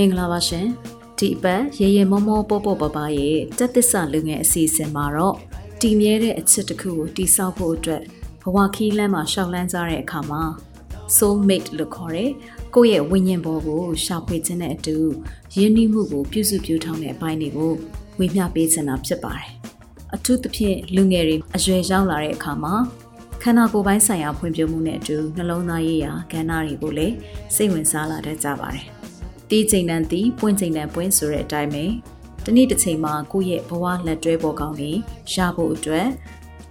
မင်္ဂလာပါရှင်ဒီအပတ်ရေရေမောမောပေါပေါပပရဲ့တက်သစ္စာလူငယ်အစီအစဉ်မှာတော့တည်မြဲတဲ့အချစ်တစ်ခုကိုတိဆောက်ဖို့အတွက်ဘဝခီးလမ်းမှာရှောက်လန်းကြတဲ့အခါမှာ soul mate လို့ခေါ်တဲ့ကိုယ့်ရဲ့ဝိညာဉ်ဘောကိုရှာဖွေခြင်းနဲ့အတူယဉ်နှီးမှုကိုပြုစုပြောင်းထောင်တဲ့အပိုင်းတွေကိုဝေမျှပေးချင်တာဖြစ်ပါတယ်အထူးသဖြင့်လူငယ်တွေအရွယ်ရောက်လာတဲ့အခါမှာခန္ဓာကိုယ်ပိုင်းဆိုင်ရာဖွံ့ဖြိုးမှုနဲ့အတူနှလုံးသားရေးရာကဏ္ဍတွေကိုလည်းစိတ်ဝင်စားလာတတ်ကြပါတယ်။ တီးချိန်တန်တီးပွင့်ချိန်တန်ပွင့်ဆိုတဲ့အတိုင်းပဲတနေ့တစ်ချိန်မှာကိုယ့်ရဲ့ဘဝလက်တွဲပေါ်ကောင်းနေရဖို့အတွက်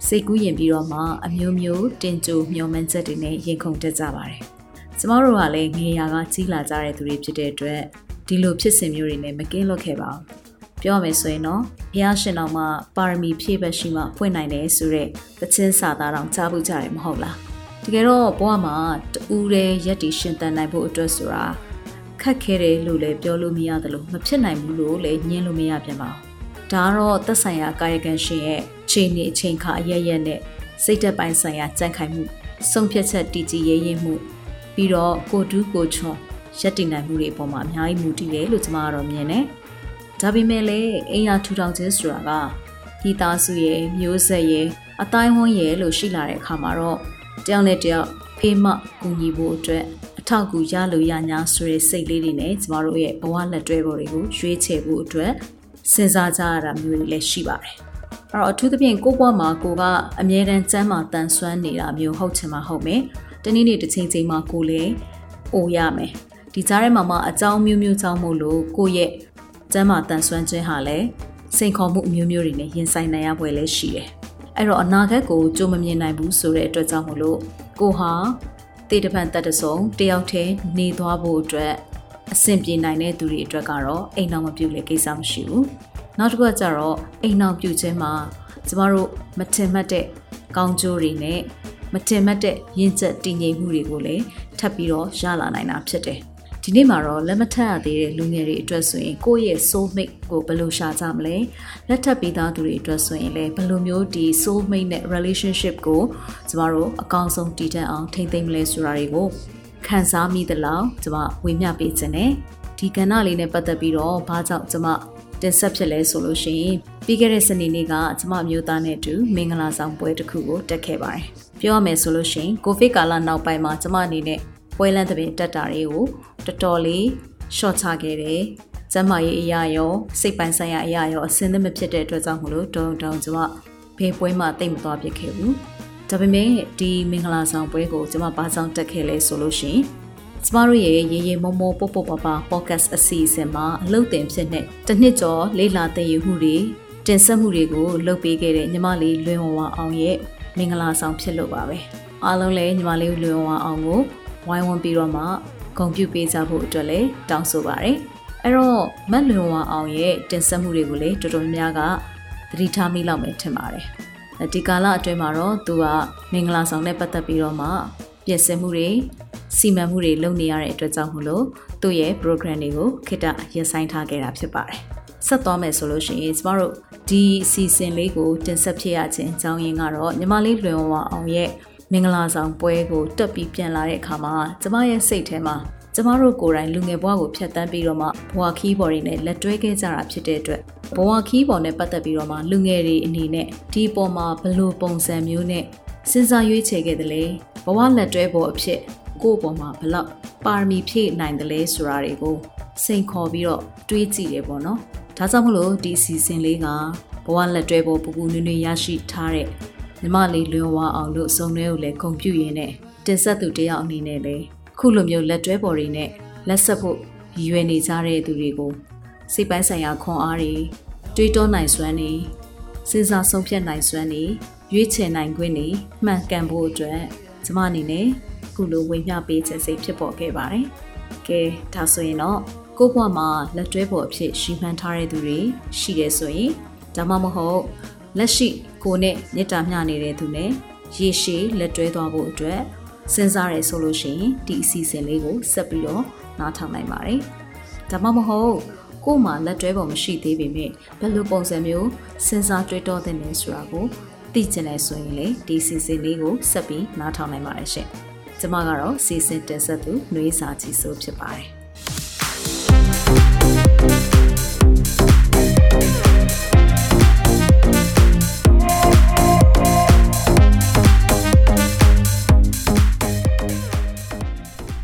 စိတ်ကူးရင်ပြီးတော့မှအမျိုးမျိုးတင်ကြိုမျှော်မှန်းချက်တွေနဲ့ရင်ခုန်တက်ကြပါတယ်။ကျမတို့ကလည်းငေရာကကြီးလာကြတဲ့သူတွေဖြစ်တဲ့အတွက်ဒီလိုဖြစ်စဉ်မျိုးတွေနဲ့မကင်းလွတ်ခဲ့ပါဘူး။ပြောရမယ်ဆိုရင်တော့ဘုရားရှင်တော်မှာပါရမီဖြည့်ဘက်ရှိမှဖွင့်နိုင်တယ်ဆိုတဲ့သချင်းစာသားတော်ကြားဖို့ကြတယ်မဟုတ်လား။တကယ်တော့ဘဝမှာတူးတဲ့ရက်တီရှင်တန်နိုင်ဖို့အတွက်ဆိုတာ ခက်ခဲတယ်လို့လည်းပြောလို့မရသလိုမဖြစ်နိုင်ဘူးလို့လည်းညင်းလို့မရပြန်ပါဘူးဒါကတော့သက်ဆိုင်ရာကာယကံရှင်ရဲ့ခြေနေအချိန်ခါအရရက်နဲ့စိတ်သက်ပိုင်းဆိုင်ရာကြံ့ခိုင်မှုဆုံးဖြတ်ချက်တည်ကြည်ရေးရင်မှုပြီးတော့ကိုတူးကိုချွန်ရက်တည်နိုင်မှုတွေအပေါ်မှာအများကြီးမူတည်တယ်လို့ကျွန်မကတော့မြင်တယ်ဒါပေမဲ့လည်းအိမ်ယာထူထောင်ခြင်းဆိုတာကဒီသားစုရဲ့မျိုးဆက်ရဲ့အတိုင်းဝန်းရဲ့လို့ရှိလာတဲ့အခါမှာတော့တယောက်နဲ့တယောက်ဖေးမကူညီဖို့အတွက်အ ထောက်အကူရလို့ရညာဆိုတဲ့စိတ်လေးတွေနဲ့ကျမတို့ရဲ့ဘဝလက်တွဲပေါ်တွေကိုရွေးချယ်ဖို့အတွက်စဉ်းစားကြရတာမျိုးတွေလည်းရှိပါတယ်။အဲ့တော့အထူးသဖြင့်ကိုယ့်ဘဝမှာကိုကအမြဲတမ်းစမ်းမာတန်ဆွမ်းနေတာမျိုးဟုတ်ချင်မှဟုတ်မယ်။တနေ့နေ့တစ်ချိန်ချိန်မှာကိုလည်းအိုရမယ်။ဒီကြားထဲမှာမှအကြောင်းမျိုးမျိုးကြောင့်မို့လို့ကိုယ့်ရဲ့စမ်းမာတန်ဆွမ်းခြင်းဟာလည်းစိန်ခေါ်မှုအမျိုးမျိုးတွေနဲ့ရင်ဆိုင်နိုင်ရပွဲလည်းရှိတယ်။အဲ့တော့အနာဂတ်ကိုကြိုးမမြင်နိုင်ဘူးဆိုတဲ့အတွက်ကြောင့်မို့လို့ကိုဟာ တေတပံတက်တဆုံတယောက်တည်းနေသွားဖို့အတွက်အဆင်ပြေနိုင်တဲ့သူတွေအတွက်ကတော့အိမ်နောက်မပြုတ်လေကိစ္စမရှိဘူးနောက်တစ်ခုကကျတော့အိမ်နောက်ပြုတ်ခြင်းမှာကျမတို့မထင်မှတ်တဲ့ကောင်းကျိုးတွေနဲ့မတင်မှတ်တဲ့ရင့်ကျက်တည်ငြိမ်မှုတွေကိုလည်းထပ်ပြီးတော့ရလာနိုင်တာဖြစ်တယ် ဒီနေ့မှာတော့လက်မထပ်ရသေးတဲ့လူငယ်တွေအတွက်ဆိုရင်ကိုယ့်ရဲ့ soul mate ကိုဘယ်လိုရှာကြမလဲလက်ထပ်ပြီးသားသူတွေအတွက်ဆိုရင်လည်းဘယ်လိုမျိုးဒီ soul mate နဲ့ relationship ကိုကျမတို့အကောင်းဆုံးတည်တံ့အောင်ထိမ့်သိမ့်မလဲဆိုတာတွေကိုခန်းစားမိသလောက်ကျမဝေမျှပေးခြင်းနဲ့ဒီကဏ္ဍလေးနဲ့ပတ်သက်ပြီးတော့ဘာကြောင့်ကျမတင်ဆက်ဖြစ်လဲဆိုလို့ရှိရင်ပြီးခဲ့တဲ့စနေနေ့ကကျမမျိုးသားနဲ့အတူမင်္ဂလာဆောင်ပွဲတစ်ခုကိုတက်ခဲ့ပါတယ်ပြောရမယ်ဆိုလို့ရှိရင်ကိုဗစ်ကာလနောက်ပိုင်းမှာကျမအနေနဲ့ ပွဲလန်းသဘင်တက်တာတွေကိုတော်တော်လေး short ချခဲ့တယ်။ကျမရဲ့အရာရောစိတ်ပိုင်းဆိုင်ရာအရာရောအစင်းသမဖြစ်တဲ့အတွက်ကြောင့်မလို့တုံတုံကျမဘယ်ပွဲမှတိတ်မသွားဖြစ်ခဲ့ဘူး။ဒါပေမဲ့ဒီမင်္ဂလာဆောင်ပွဲကိုကျမဘာကြောင့်တက်ခဲ့လဲဆိုလို့ရှိရင်ကျမတို့ရဲ့ရေရေမောမောပုတ်ပုတ်ပပ podcast အစီအစဉ်မှာအလုပ်တင်ဖြစ်နေတစ်နှစ်ကျော်လေ့လာသင်ယူမှုတွေတင်ဆက်မှုတွေကိုလုပ်ပေးခဲ့တဲ့ညီမလေးလွင်ဝဝအောင်ရဲ့မင်္ဂလာဆောင်ဖြစ်လို့ပါပဲအားလုံးလည်းညီမလေးလွင်ဝဝအောင်ကို ဝိုင်းဝန်းပြီးတော့မှဂုဏ်ပြုပေးကြဖို့အတွက်လည်းတောင်းဆိုပါရယ်အဲ့တော့မတ်လွန်ဝအောင်ရဲ့တင်ဆက်မှုတွေကိုလည်းတော်တော်များများကသတိထားမိလောက်မယ်ထင်ပါတယ်ဒီကာလအတွင်းမှာတော့သူကမင်္ဂလာဆောင်နဲ့ပတ်သက်ပြီးတော့မှပြင်ဆင်မှုတွေစီမံမှုတွေလုပ်နေရတဲ့အတွက်ကြောင့်မလို့သူ့ရဲ့ program တွေကိုခိတရပ်ဆိုင်းထားခဲ့တာဖြစ်ပါတယ်ဆက်သွားမယ်ဆိုလို့ရှိရင်ကျမတို့ဒီအစီအစဉ်လေးကိုတင်ဆက်ဖြစ်ရခြင်းအကြောင်းရင်းကတော့ညီမလေးလွင်ဝအောင်ရဲ့ မင်္ဂလာဆောင်ပွဲကိုတက်ပြီးပြန်လာတဲ့အခါမှာကျမရဲ့စိတ်ထဲမှာကျမတို့ကိုယ်တိုင်လူငယ်ဘဝကိုဖြတ်တန်းပြီးတော့မှဘဝခီးဘော်တွေနဲ့လက်တွဲခဲ့ကြတာဖြစ်တဲ့အတွက်ဘဝခီးဘော်နဲ့ပတ်သက်ပြီးတော့မှလူငယ်တွေအနေနဲ့ဒီပေါ်မှာဘလို့ပုံစံမျိုးနဲ့စဉ်းစားရွေးချယ်ခဲ့တယ်လေဘဝလက်တွဲပေါ်အဖြစ်ကိုယ့်ပေါ်မှာဘလောက်ပါရမီဖြည့်နိုင်တယ်လဲဆိုတာတွေကိုစိန်ခေါ်ပြီးတော့တွေးကြည့်တယ်ပေါ့နော်ဒါကြောင့်မလို့ဒီစီစဉ်လေးကဘဝလက်တွဲပေါ်ပူပူနွေ့နွေ့ရရှိထားတဲ့ မြမလေးလွင်ဝအောင်လို့စုံတွဲကိုလည်းဂုံပြူရင်းနဲ့တင်ဆက်သူတယောက်အနေနဲ့လည်းခုလိုမျိုးလက်တွဲပေါ်တွေနဲ့လက်ဆက်ဖို့ရည်ရွယ်နေကြတဲ့သူတွေကိုစိတ်ပိုင်းဆိုင်ရာခွန်အားတွေတွေးတောနိုင်စွမ်းတွေစဉ်းစားဆုံးဖြတ်နိုင်စွမ်းတွေရွေးချယ်နိုင်ခွင့်တွေမှန်ကန်ဖို့အတွက်ကျမအနေနဲ့ခုလိုဝေမျှပေးခြင်းစိတ်ဖြစ်ပေါ်ခဲ့ပါတယ်။ကဲဒါဆိုရင်တော့ကိုယ့်ဘဝမှာလက်တွဲပေါ်အဖြစ်ရှိမှန်းထားတဲ့သူတွေရှိတယ်ဆိုရင်ဒါမှမဟုတ်လက်ရှိ ကိုနဲ့မေတ္တာမျှနေတဲ့သူနဲ့ရေရှည်လက်တွဲသွားဖို့အတွက်စဉ်းစားရဲဆိုလို့ရှိရင်ဒီအစီအစဉ်လေးကိုဆက်ပြီးတော့နားထောင်နိုင်ပါတယ်။ဒါမှမဟုတ်ကို့မှာလက်တွဲပုံမရှိသေးပေမဲ့ဘယ်လိုပုံစံမျိုးစဉ်းစားတွေးတောတဲ့လဲဆိုတာကိုသိချင်တယ်ဆိုရင်လေဒီစီစဉ်လေးကိုဆက်ပြီးနားထောင်နိုင်ပါတယ်ရှင်။ကျွန်မကတော့စီစဉ်တင်ဆက်သူနှွေးစာချီဆိုဖြစ်ပါတယ်။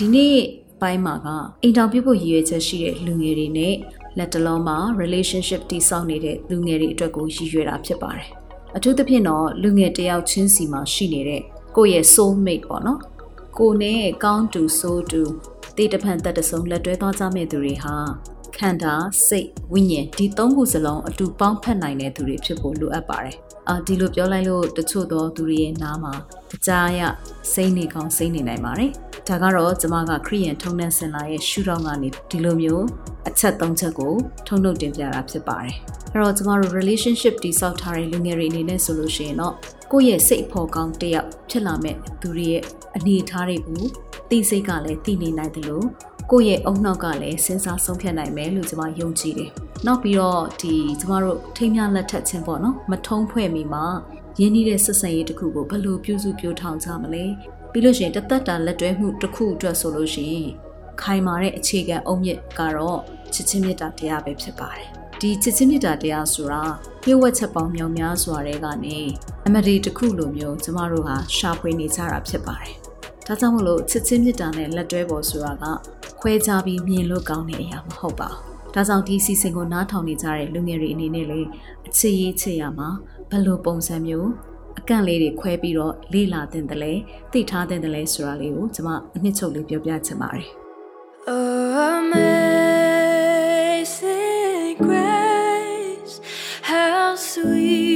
ဒီနေ့ပိုင်းမှာကအင်တာဗျူးဖို့ရည်ရွယ်ချက်ရှိတဲ့လူငယ်တွေနဲ့လက်တလုံးမှာ relationship တည်ဆောက်နေတဲ့လူငယ်တွေအတွက်ကိုရည်ရွယ်တာဖြစ်ပါတယ်။အထူးသဖြင့်တော့လူငယ်တယောက်ချင်းစီမှာရှိနေတဲ့ကိုယ့်ရဲ့ soul mate ပေါ့နော်။ကိုနဲ့ကောင်းတူဆိုးတူတေးတဖန်တက်တဆုံးလက်တွဲသွားကြမဲ့သူတွေဟာခန္ဓာစိတ်ဝိညာဉ်ဒီသုံးခုစလုံးအတူပေါင်းဖက်နိုင်တဲ့သူတွေဖြစ်ဖို့လိုအပ်ပါတယ်။အာဒီလိုပြောလိုက်လို့တချို့သောသူတွေရဲ့နားမှာအကြရစိမ့်နေကောင်းစိမ့်နေနိုင်ပါတယ်။ ဒါကတော့ကျမကခရီးယန်ထုံနှံစင်လာရဲ့ရှုထောင့်ကနေဒီလိုမျိုးအချက်၃ချက်ကိုထုံနှုတ်တင်ပြတာဖြစ်ပါတယ်အဲ့တော့ကျမတို့ relationship တိဆောက်ထားတဲ့လူငယ်တွေအနေနဲ့ဆိုလို့ရှိရင်တော့ကိုယ့်ရဲ့စိတ်အဖို့ကောင်းတယောက်ဖြစ်လာမဲ့သူတွေရဲ့အနေအထားတွေကိုသိစိတ်ကလည်းသိနေနိုင်တယ်လို့ကိုယ့်ရဲ့အုံနောက်ကလည်းစဉ်းစားဆုံးဖြတ်နိုင်မယ်လို့ကျွန်မယုံကြည်တယ်။နောက်ပြီးတော့ဒီကျမတို့ထိမ်းမြလက်ထက်ခြင်းပေါ့နော်မထုံးဖွဲ့မိမှာရင်းနှီးတဲ့ဆက်ဆံရေးတစ်ခုကိုဘယ်လိုပြုစုပြောထောင်ကြမလဲ ပြီးလို့ရှိရင်တသက်တာလက်တွဲမှုတစ်ခုအတွက်ဆိုလို့ရှိရင်ခိုင်မာတဲ့အခြေခံအုံမြစ်ကတော့ချစ်ချင်းမေတ္တာတရားပဲဖြစ်ပါတယ်ဒီချစ်ချင်းမေတ္တာတရားဆိုတာပြည့်ဝချက်ပေါင်းမြောင်များစွာတွေကနေအမဒီတစ်ခုလိုမျိုးကျမတို့ဟာရှာဖွေနေကြတာဖြစ်ပါတယ်ဒါကြောင့်မလို့ချစ်ချင်းမေတ္တာနဲ့လက်တွဲဖို့ဆိုတာကခွဲခြားပြီးမြင်လို့ကောင်းတဲ့အရာမဟုတ်ပါဘူးဒါကြောင့်ဒီစီစဉ်ကိုနားထောင်နေကြတဲ့လူငယ်တွေအနေနဲ့လေအချစ်ရေးချစ်ရမှာဘယ်လိုပုံစံမျိုး အကန့်လေးတွေခွဲပြီးတော့လေ့လာတင်တယ်လဲသိထားတင်တယ်လဲဆိုတာလေးကိုကျွန်မအနှစ်ချုပ်လေးပြောပြချင်ပါတယ် Amazing grace how sweet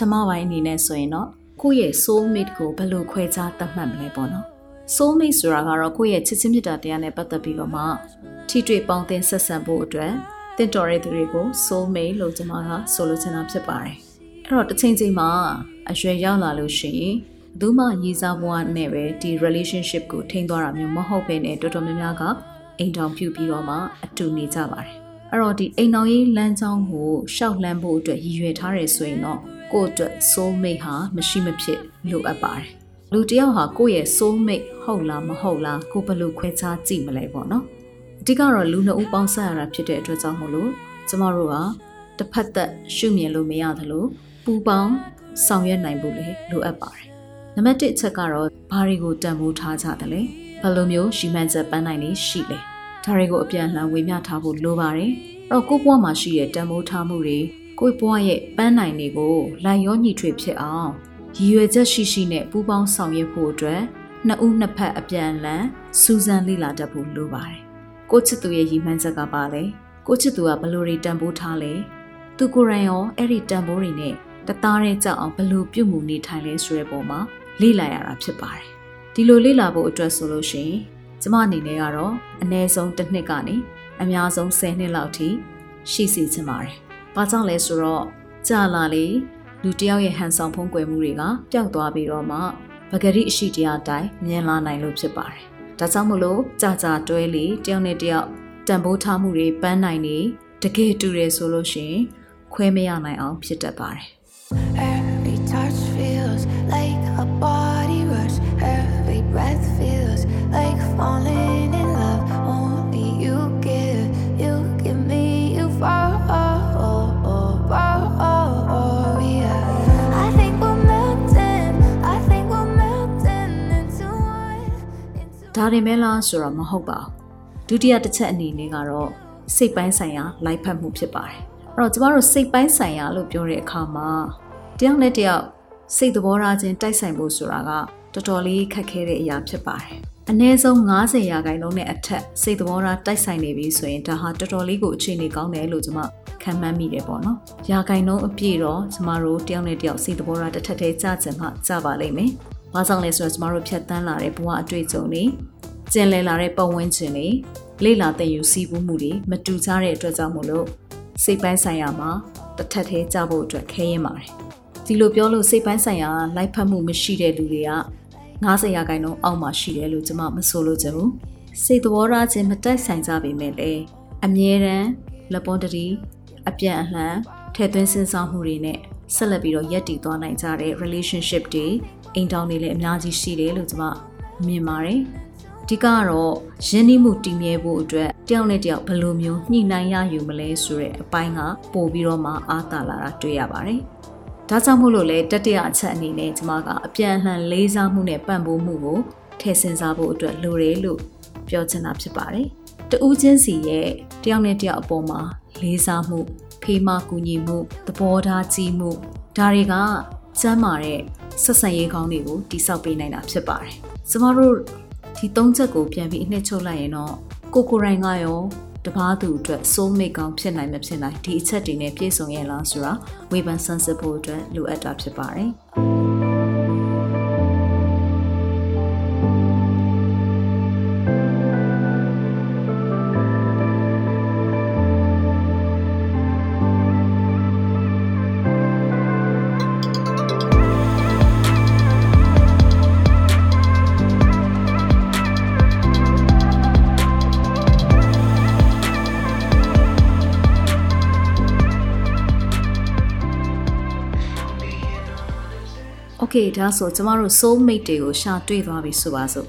ထမပိုင်းအနေနဲ့ဆိုရင်တော့ကိုယ့်ရဲ့ soul mate ကိုဘယ်လိုခွဲခြားသတ်မှတ်မလဲပေါ့နော် soul mate ဆိုတာကတော့ကိုယ့်ရဲ့ချစ်ချင်းမြတ်တာတရားနဲ့ပတ်သက်ပြီးတော့မှထိတွေ့ပေါင်းသင်းဆက်ဆံဖို့အတွက်တင့်တော်တဲ့သူတွေကို soul mate လို့ကျွန်မကဆိုလိုချင်တာဖြစ်ပါတယ်အဲ့တော့တစ်ချိန်ချိန်မှာအရွယ်ရောက်လာလို့ရှိရင်ဘယ်သူမှရည်စားဘဝနဲ့ပဲဒီ relationship ကိုထိန်းသွားတာမျိုးမဟုတ်ဘဲနဲ့တော်တော်များများကအိမ်တောင်ပြုပြီးတော့မှအတူနေကြပါတယ်အဲ့တော့ဒီအိမ်တော်ရေးလမ်းကြောင်းကိုရှောက်လန်းဖို့အတွက်ရည်ရွယ်ထားတယ်ဆိုရင်တော့ ကိုယ့်အတွက် soul mate ဟာမရှိမဖြစ်လိုအပ်ပါတယ်။လူတစ်ယောက်ဟာကိုယ့်ရဲ့ soul mate ဟုတ်လားမဟုတ်လားကိုဘယ်လိုခွဲခြားကြည့်မလဲပေါ့နော်။အဓိကတော့လူနှစ်ဦးပေါင်းဆက်ရတာဖြစ်တဲ့အတွက်ကြောင့်မို့လို့ကျမတို့ကတစ်ဖက်သက်ရှုမြင်လို့မရသလိုပူပေါင်းဆောင်ရွက်နိုင်ဖို့လည်းလိုအပ်ပါတယ်။နံပါတ်1အချက်ကတော့ဘာတွေကိုတန်ဖိုးထားကြတယ်လဲ။ဘယ်လိုမျိုးရှီမန်ချက်ပန်းနိုင်လေးရှိလဲ။ဒါတွေကိုအပြန်အလှန်ဝေမျှထားဖို့လိုပါတယ်။အဲ့တော့ကိုယ့်ဘဝမှာရှိတဲ့တန်ဖိုးထားမှုတွေ ကိုယ့်ဘဝရဲ့ပန်းနိုင်တွေကိုလိုက်ရောညီထွေဖြစ်အောင်ရည်ရွယ်ချက်ရှိရှိနဲ့ပူးပေါင်းဆောင်ရွက်ဖို့အတွက်နှစ်ဦးနှစ်ဖက်အပြန်အလှန်စူးစမ်းလေ့လာတတ်ဖို့လိုပါတယ်။ကိုချစ်သူရဲ့ရည်မှန်းချက်ကပါလေ။ကိုချစ်သူကဘလို့တွေတန်ဖိုးထားလဲ။သူကိုယ်တိုင်ရောအဲ့ဒီတန်ဖိုးတွေနဲ့တသားတဲ့ကြောက်အောင်ဘလို့ပြုတ်မှုနေထိုင်လဲဆိုတဲ့ပုံမှာလေ့လာရတာဖြစ်ပါတယ်။ဒီလိုလေ့လာဖို့အတွက်ဆိုလို့ရှိရင်ကျမအနေနဲ့ကတော့အနည်းဆုံးတစ်နှစ်ကနေအများဆုံး10နှစ်လောက်ထိရှိစီချင်ပါတယ်။ ဘာကြောင့်လဲဆိုတော့ကြာလာလေလူတယောက်ရဲ့ဟန်ဆောင်ဖုံးကွယ်မှုတွေကပျောက်သွားပြီးတော့မှပဂရိအရှိတရားတိုင်းမြင်လာနိုင်လို့ဖြစ်ပါတယ်။ဒါကြောင့်မလို့ကြာကြာတွဲလေတယောက်နဲ့တယောက်တန်ဖိုးထားမှုတွေပန်းနိုင်နေတကယ်တူတယ်ဆိုလို့ရှိရင်ခွဲမရနိုင်အောင်ဖြစ်တတ်ပါတယ်။ Every touch feels like a body rush. Every breath feels like falling ဒါရင်မဲလားဆိုတော့မဟုတ်ပါဘူးဒုတိယတစ်ချက်အနေနဲ့ကတော့စိတ်ပိုင်းဆိုင်ရာလိုက်ဖက်မှုဖြစ်ပါတယ်အဲ့တော့ကျမတို့စိတ်ပိုင်းဆိုင်ရာလို့ပြောတဲ့အခါမှာတယောက်နဲ့တယောက်စိတ်သဘောထားချင်းတိုက်ဆိုင်ဖို့ဆိုတာကတတော်တော်လေးခက်ခဲတဲ့အရာဖြစ်ပါတယ်အနည်းဆုံး90ရာခိုင်နှုန်းနဲ့အထက်စိတ်သဘောထားတိုက်ဆိုင်နေပြီဆိုရင်ဒါဟာတော်တော်လေးကိုအခြေအနေကောင်းတယ်လို့ကျွန်မခံမှန်းမိတယ်ပေါ့နော်။ရာခိုင်နှုန်းအပြည့်တော့ကျမတို့တယောက်နဲ့တယောက်စိတ်သဘောထားတစ်ထက်တည်းကြကြမှကြပါလိမ့်မယ်။ ဘာကြောင့်လဲဆိုတော့ကျမတို့ဖြတ်တန်းလာတဲ့ဘဝအတွေ့အကြုံတွေကျင်လည်လာတဲ့ပတ်ဝန်းကျင်တွေလေ့လာသင်ယူစီးပူးမှုတွေမတူကြတဲ့အတွက်ကြောင့်မို့လို့စိတ်ပိုင်းဆိုင်ရာမှာတစ်ထက်တည်းကြဖို့အတွက်ခဲရင်ပါတယ်။ဒီလိုပြောလို့စိတ်ပိုင်းဆိုင်ရာလိုက်ဖက်မှုမရှိတဲ့လူတွေက90ရာခိုင်နှုန်းအောက်မှာရှိတယ်လို့ကျွန်မမဆိုလို့ချင်ဘူးစိတ်သဘောထားချင်းမတိုက်ဆိုင်ကြပေမဲ့လည်းအမြဲတမ်းလက်ပွန်တတီအပြန်အလှန်ထဲသွင်းစဉ်းစားမှုတွေနဲ့ဆက်လက်ပြီးတော့ယက်တည်သွားနိုင်ကြတဲ့ relationship တွေ အိမ်တောင်တွေလည်းအများကြီးရှိတယ်လို့ကျွန်မမြင်ပါတယ်ဒီကတော့ရင်းနှီးမှုတည်မြဲဖို့အတွက်တယောက်နဲ့တယောက်ဘယ်လိုမျိုးညှိနှိုင်းရယူမလဲဆိုတဲ့အပိုင်းကပို့ပြီးတော့မှအားသာလာတာတွေ့ရပါတယ်။ဒါကြောင့်မို့လို့လဲတတိယအချက်အနေနဲ့ကျွန်မကအပြန်အလှန်လေးစားမှုနဲ့ပံ့ပိုးမှုကိုထည့်စဉ်းစားဖို့အတွက်လိုတယ်လို့ပြောချင်တာဖြစ်ပါတယ်။တဦးချင်းစီရဲ့တယောက်နဲ့တယောက်အပေါ်မှာလေးစားမှုဖေးမကူညီမှုသဘောထားကြီးမှုဒါတွေကစမ်းမာတဲ့ ဆက်ဆံရေးကောင်းတွေကိုတိဆောက်ပေးနိုင်တာဖြစ်ပါတယ်။ကျမတို့ဒီသုံးချက်ကိုပြန်ပြီးအနှစ်ချုပ်လိုက်ရင်တော့ကိုကိုရိုင်းကရောတပားသူအတွက် soul mate ကောင်းဖြစ်နိုင်မဖြစ်နိုင်ဒီအချက်တွေနဲ့ပြည့်စုံရဲ့လားဆိုတာဝေဖန်ဆန်းစစ်ဖို့အတွက်လိုအပ်တာဖြစ်ပါတယ်။ Okay ဒါဆိုကျမတို့ soul mate တွေကိုရှာတွေ့သွားပြီဆိုပါစို့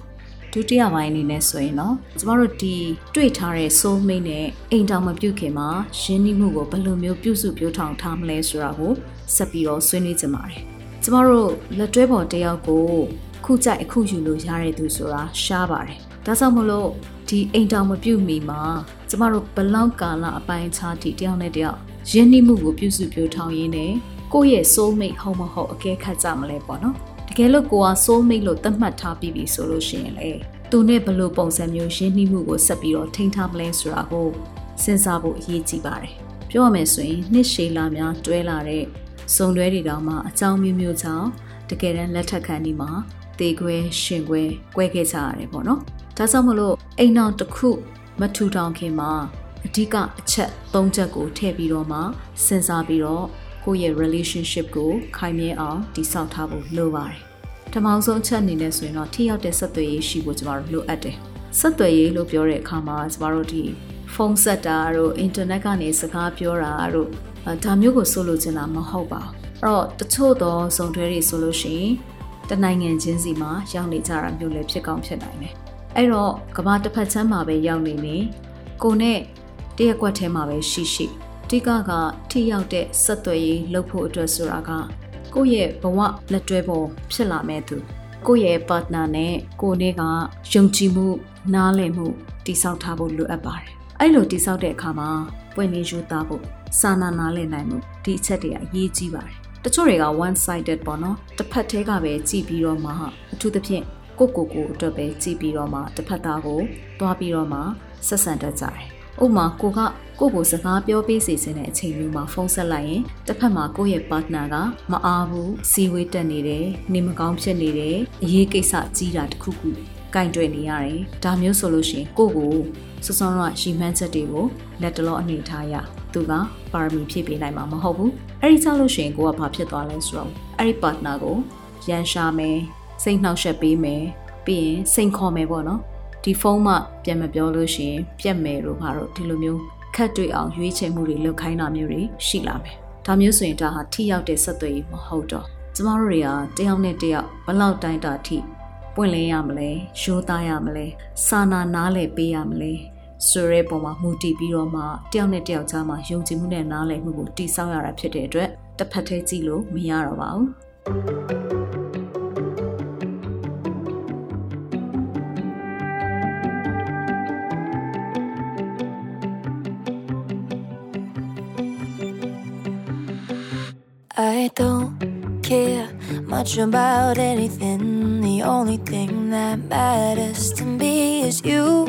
ဒုတိယပိုင်းအနေနဲ့ဆိုရင်တော့ကျမတို့ဒီတွေ့ထားတဲ့ soul mate နဲ့အိမ်တောင်မပြုတ်ခင်မှာရင်းနှီးမှုကိုဘယ်လိုမျိုးပြုစုပြောထောင်ထားမလဲဆိုတာကိုဆက်ပြီးတော့ဆွေးနွေးကြပါမယ်ကျမတို့လက်တွဲပေါ်တယောက်ကိုခုကြိုက်အခုယူလို့ရတဲ့သူဆိုတာရှားပါတယ်ဒါကြောင့်မလို့ဒီအိမ်တောင်မပြုတ်မီမှာကျမတို့ဘလောက်ကာလအပိုင်းခြားတီတယောက်နဲ့တယောက်ရင်းနှီးမှုကိုပြုစုပြောထောင်ရင်းနဲ့ ကိုယ့်ရဲ့ soul mate ဟုတ်မဟုတ်အကဲခတ်ကြမလဲပေါ့နော်တကယ်လို့ကိုက soul mate လို့သတ်မှတ်ထားပြီးပြီဆိုလို့ရှိရင်လေသူနဲ့ဘယ်လိုပုံစံမျိုးရင်းနှီးမှုကိုဆက်ပြီးတော့ထိန်းထားမလဲဆိုတာကိုစဉ်းစားဖို့အရေးကြီးပါတယ်ပြောရမယ်ဆိုရင်နှစ်ရှည်လာများတွဲလာတဲ့စုံတွဲတွေတောင်မှအကြောင်းမျိုးမျိုးကြောင့်တကယ်တမ်းလက်ထက်ခံဒီမှာတေခွဲရှင်ခွဲကွဲခဲ့ကြရတယ်ပေါ့နော်ဒါကြောင့်မလို့အိမ်အောင်တစ်ခုမထူထောင်ခင်မှာအဓိကအချက်၃ချက်ကိုထည့်ပြီးတော့မှစဉ်းစားပြီးတော့ ကိုယ့်ရဲ့ relationship ကိုခိုင်မြဲအောင်တည်ဆောက်ထားဖို့လိုပါတယ်။ထမောင်ဆုံးချက်အနေနဲ့ဆိုရင်တော့ထိရောက်တဲ့ဆက်သွယ်ရေးရှိဖို့ကျမတို့လိုအပ်တယ်။ဆက်သွယ်ရေးလို့ပြောတဲ့အခါမှာကျမတို့ဒီဖုန်းဆက်တာတို့အင်တာနက်ကနေစကားပြောတာတို့ဒါမျိုးကိုဆိုလိုချင်တာမဟုတ်ပါဘူး။အဲ့တော့တချို့သောဇုံတွဲတွေဆိုလို့ရှိရင်တနိုင်ငံချင်းစီမှာရောက်နေကြတာမျိုးလည်းဖြစ်ကောင်းဖြစ်နိုင်တယ်။အဲ့တော့ကဘာတစ်ဖက်ချမ်းမှာပဲရောက်နေနေကိုနဲ့တရက်ကွက်ထဲမှာပဲရှိရှိ တိကကထိရောက်တဲ့ဆက်သွယ်ရေးလုပ်ဖို့အတွက်ဆိုတာကကိုယ့်ရဲ့ဘဝလက်တွဲပေါ်ဖြစ်လာမဲ့သူကိုယ့်ရဲ့ partner နဲ့ကိုယ်နဲ့ကယုံကြည်မှုနားလည်မှုတိဆောက်ထားဖို့လိုအပ်ပါတယ်။အဲ့လိုတိဆောက်တဲ့အခါမှာပွင့်လင်းယူသားဖို့စာနာနားလည်နိုင်မှုဒီအချက်တွေအရေးကြီးပါတယ်။တချို့တွေက one sided ပေါ့နော်။တစ်ဖက်တည်းကပဲကြည်ပြီးတော့မှအထူးသဖြင့်ကိုကိုကိုအတွက်ပဲကြည်ပြီးတော့မှတစ်ဖက်သားကိုသွားပြီးတော့မှဆက်ဆံတတ်ကြတယ်။ ဥပမာကိုကကိုကိုစကားပြောပေးစီစဉ်တဲ့အချိန်မျိုးမှာဖုန်းဆက်လိုက်ရင်တစ်ဖက်မှာကိုယ့်ရဲ့ partner ကမအားဘူးစီဝေးတက်နေတယ်နေမကောင်းဖြစ်နေတယ်အရေးကိစ္စကြီးတာတခုခုကင်တွယ်နေရတယ်ဒါမျိုးဆိုလို့ရှိရင်ကိုကိုစွစွန်တော့ရီမှန်းချက်တွေကိုလက်တလောအနေထားရသူကပါရမီဖြည့်ပေးနိုင်မှာမဟုတ်ဘူးအဲ့ဒီကြောင့်လို့ရှိရင်ကိုကဘာဖြစ်သွားလဲဆိုတော့အဲ့ဒီ partner ကိုရန်ရှာမယ်စိတ်နှောက်ယှက်ပေးမယ်ပြီးရင်စိန်ခေါ်မယ်ပေါ့နော် ဒီဖုန်းမှပြန်မပြောလို့ရှိရင်ပြက်မယ်လို့ဘာလို့ဒီလိုမျိုးခက်တွေ့အောင်ရွေးချယ်မှုတွေလုပ်ခိုင်းတာမျိုးတွေရှိလာမယ်။ဒါမျိုးဆိုရင်ဒါဟာထိရောက်တဲ့ဆက်သွယ်ရေးမဟုတ်တော့ကျမတို့တွေကတယောက်နဲ့တယောက်ဘလောက်တိုင်းတာထိပွင့်လင်းရမလဲရိုးသားရမလဲစာနာနားလည်ပေးရမလဲဆိုရဲပုံမှာမူတည်ပြီးတော့မှတယောက်နဲ့တယောက်ကြားမှာယုံကြည်မှုနဲ့နားလည်မှုကိုတည်ဆောက်ရတာဖြစ်တဲ့အတွက်တစ်ဖက်တည်းကြည့်လို့မရတော့ပါဘူး။ much about anything. The the only thing that matters to me is you.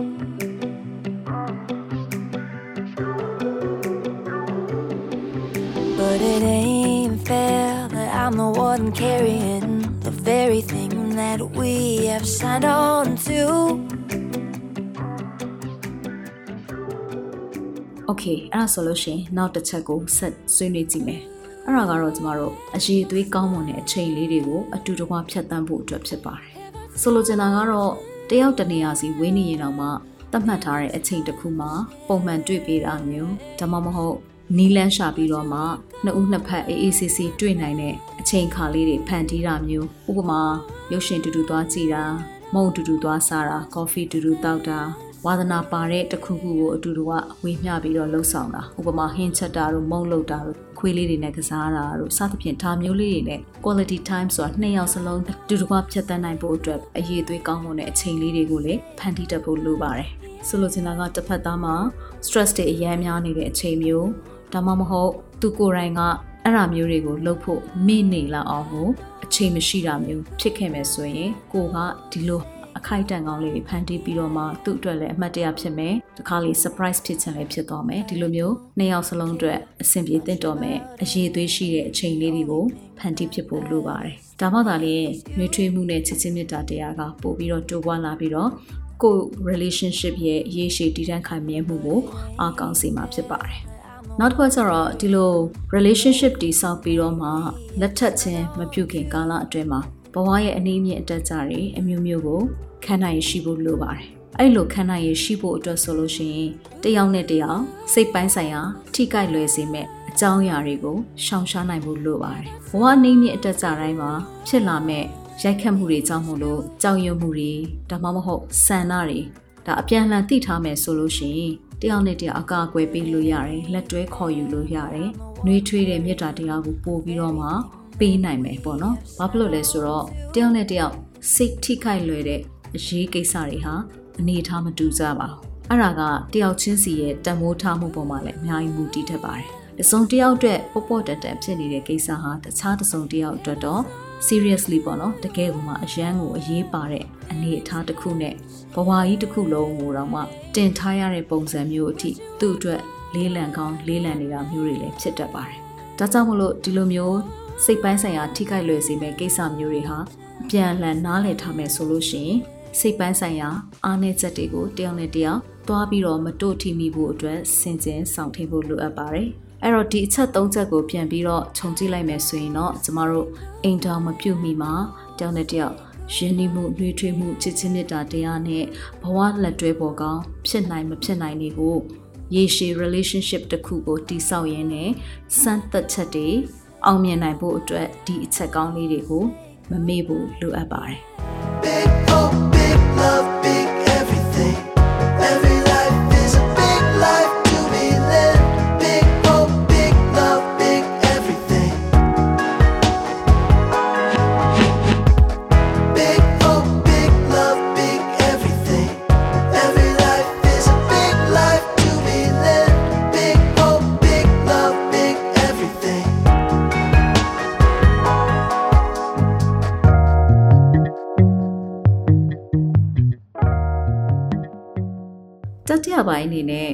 But it ain't fair that I'm the one carrying the very thing that we have signed on to. Okay အဲ့ဒါဆိုလို့ရှိရင်နောက်တစ်ချက်ကိုဆက်ဆွေးနွေးကြည့်မယ်အဲ့ ဒါကတော့ကျမတို့အရေးအသွေးကောင်းမွန်တဲ့အချိန်လေးတွေကိုအတူတကွဖြတ်တန်းဖို့အတွက်ဖြစ်ပါတယ်ဆိုလိုချင်တာကတော့တယောက်တနေရာစီဝင်းနေရင်တော့မှသတ်မှတ်ထားတဲ့အချိန်တစ်ခုမှာပုံမှန်တွေ့ပေးတာမျိုးဒါမှမဟုတ်နီလန်းရှာပြီးတော့မှနှစ်ဦးနှစ်ဖက်အေးအေးဆေးဆေးတွေ့နိုင်တဲ့အချိန်ခါလေးတွေဖန်တီးတာမျိုးဥပမာရုပ်ရှင်တူတူသွားကြည့်တာမုံတူတူသွားစားတာကော်ဖီတူတူတောက်တာဝါသနာပါတဲ့တစ်ခုခုကိုအတူတူကဝေမျှပြီးတော့လှုပ်ဆောင်တာဥပမာဟင်းချက်တာတို့မုံလုတ်တာတို့ ခွေးလေးတွေနဲ့ကစားတာတို့စသဖြင့်ဒါမျိုးလေးတွေနဲ့ quality time ဆိုတာနှစ်ယောက်စလုံးအတူတူကဖြတ်သန်းနိုင်ဖို့အတွက်အရေးသွေးကောင်းမွန်တဲ့အချိန်လေးတွေကိုလည်းဖန်တီးတတ်ဖို့လိုပါတယ်ဆိုလိုချင်တာကတစ်ဖက်သားမှာ stress တွေအများများနေတဲ့အချိန်မျိုးဒါမှမဟုတ်သူကိုယ်တိုင်ကအဲ့ဒါမျိုးတွေကိုလှုပ်ဖို့မိနေလောက်အောင်ကိုအချိန်မရှိတာမျိုးဖြစ်ခဲ့မယ်ဆိုရင်ကိုကဒီလို အခိုက်အတန့်ကောင်းလေးတွေဖန်တီးပြီးတော့မှသူ့အတွက်လည်းအမှတ်တရဖြစ်မယ်ဒီခါလေး surprise ဖြစ်ချင်လည်းဖြစ်သွားမယ်ဒီလိုမျိုးနှစ်ယောက်စလုံးအတွက်အဆင်ပြေသင့်တော်မယ်အရေးသွေးရှိတဲ့အချိန်လေးတွေကိုဖန်တီးဖြစ်ဖို့လိုပါတယ်ဒါမှသာလေနှွေးထွေးမှုနဲ့ချစ်ချင်းမြတ်တာတရားကပို့ပြီးတော့တိုးပွားလာပြီးတော့ကိုယ် relationship ရဲ့ရေရှည်တည်တံ့ခိုင်မြဲမှုကိုအားကောင်းစေမှာဖြစ်ပါတယ်နောက်တစ်ခါကျတော့ဒီလို relationship တည်ဆောက်ပြီးတော့မှလက်ထပ်ချင်းမပြုတ်ခင်ကာလအတွင်းမှာ ဘဝရဲ့အနည်းမြင့်အတက်ကြတွေအမျိုးမျိုးကိုခံနိုင်ရရှိဖို့လိုပါတယ်။အဲ့လိုခံနိုင်ရရှိဖို့အတွက်ဆိုလို့ရှိရင်တယောက်နဲ့တယောက်စိတ်ပိုင်းဆိုင်ရာထိကိုက်လွယ်စေမဲ့အကြောင်းအရာတွေကိုရှောင်ရှားနိုင်ဖို့လိုပါတယ်။ဘဝအနည်းမြင့်အတက်ကြတိုင်းမှာဖြစ်လာမဲ့ရိုက်ခတ်မှုတွေကြောင့်မို့လို့ကြောက်ရွံ့မှုတွေဒါမှမဟုတ်ဆန္ဒတွေဒါအပြန်အလှန်သိထားမယ်ဆိုလို့ရှိရင်တယောက်နဲ့တယောက်အကာအကွယ်ပေးလို့ရတယ်လက်တွဲခေါ်ယူလို့ရတယ်နှွေးထွေးတဲ့မေတ္တာတရားကိုပို့ပြီးတော့မှ ပေးနိုင်မယ်ပေါ့နော်ဘာဖြစ်လို့လဲဆိုတော့တယောက်နဲ့တယောက်စိတ်ထိခိုက်လွယ်တဲ့အရေးကိစ္စတွေဟာအနေထားမတူကြပါဘူးအဲ့ဒါကတယောက်ချင်းစီရဲ့တန်မိုးထားမှုပေါ်မှာလည်းအများကြီးမူတည်တတ်ပါတယ်တစုံတယောက်အတွက်ပေါ့ပေါ့တက်တက်ဖြစ်နေတဲ့ကိစ္စဟာတခြားတစုံတယောက်အတွက်တော့ seriously ပေါ့နော်တကယ်ကိုမှအရန်ကိုအရေးပါတဲ့အနေအထားတစ်ခုနဲ့ဘဝကြီးတစ်ခုလုံးကိုတော့မှတင်ထားရတဲ့ပုံစံမျိုးအထိသူ့အတွက်လေးလံကောင်းလေးလံနေတာမျိုးတွေလည်းဖြစ်တတ်ပါတယ်။ဒါကြောင့်မလို့ဒီလိုမျိုး စိတ်ပိုင်းဆိုင်ရာထိခိုက်လွယ်စေမဲ့ကိစ္စမျိုးတွေဟာအပြန်အလှန်နားလည်ထားမယ်ဆိုလို့ရှိရင်စိတ်ပိုင်းဆိုင်ရာအားနည်းချက်တွေကိုတယောက်နဲ့တယောက်သွားပြီးတော့မတို့ထိမိဖို့အတွက်စင်ကျင်ဆောင်ထိန်ဖို့လိုအပ်ပါတယ်။အဲ့တော့ဒီအချက်၃ချက်ကိုပြန်ပြီးတော့ခြုံကြည့်လိုက်မယ်ဆိုရင်တော့ကျမတို့အိမ်တော်မပြုတ်မိမှာတယောက်နဲ့တယောက်ရင်းနှီးမှုနှွေးထွေးမှုချစ်ချင်းမြတ်တာတရားနဲ့ဘဝလက်တွဲပေါ်ကောင်းဖြစ်နိုင်မဖြစ်နိုင်တွေကိုရေရှည် relationship တစ်ခုကိုတည်ဆောက်ရင်းနဲ့စမ်းသပ်ချက်တွေ အောင်မြင်နိုင်ဖို့အတွက်ဒီအချက်ကောင်းလေးတွေကိုမမေ့ဖို့လိုအပ်ပါတယ် အနေနဲ့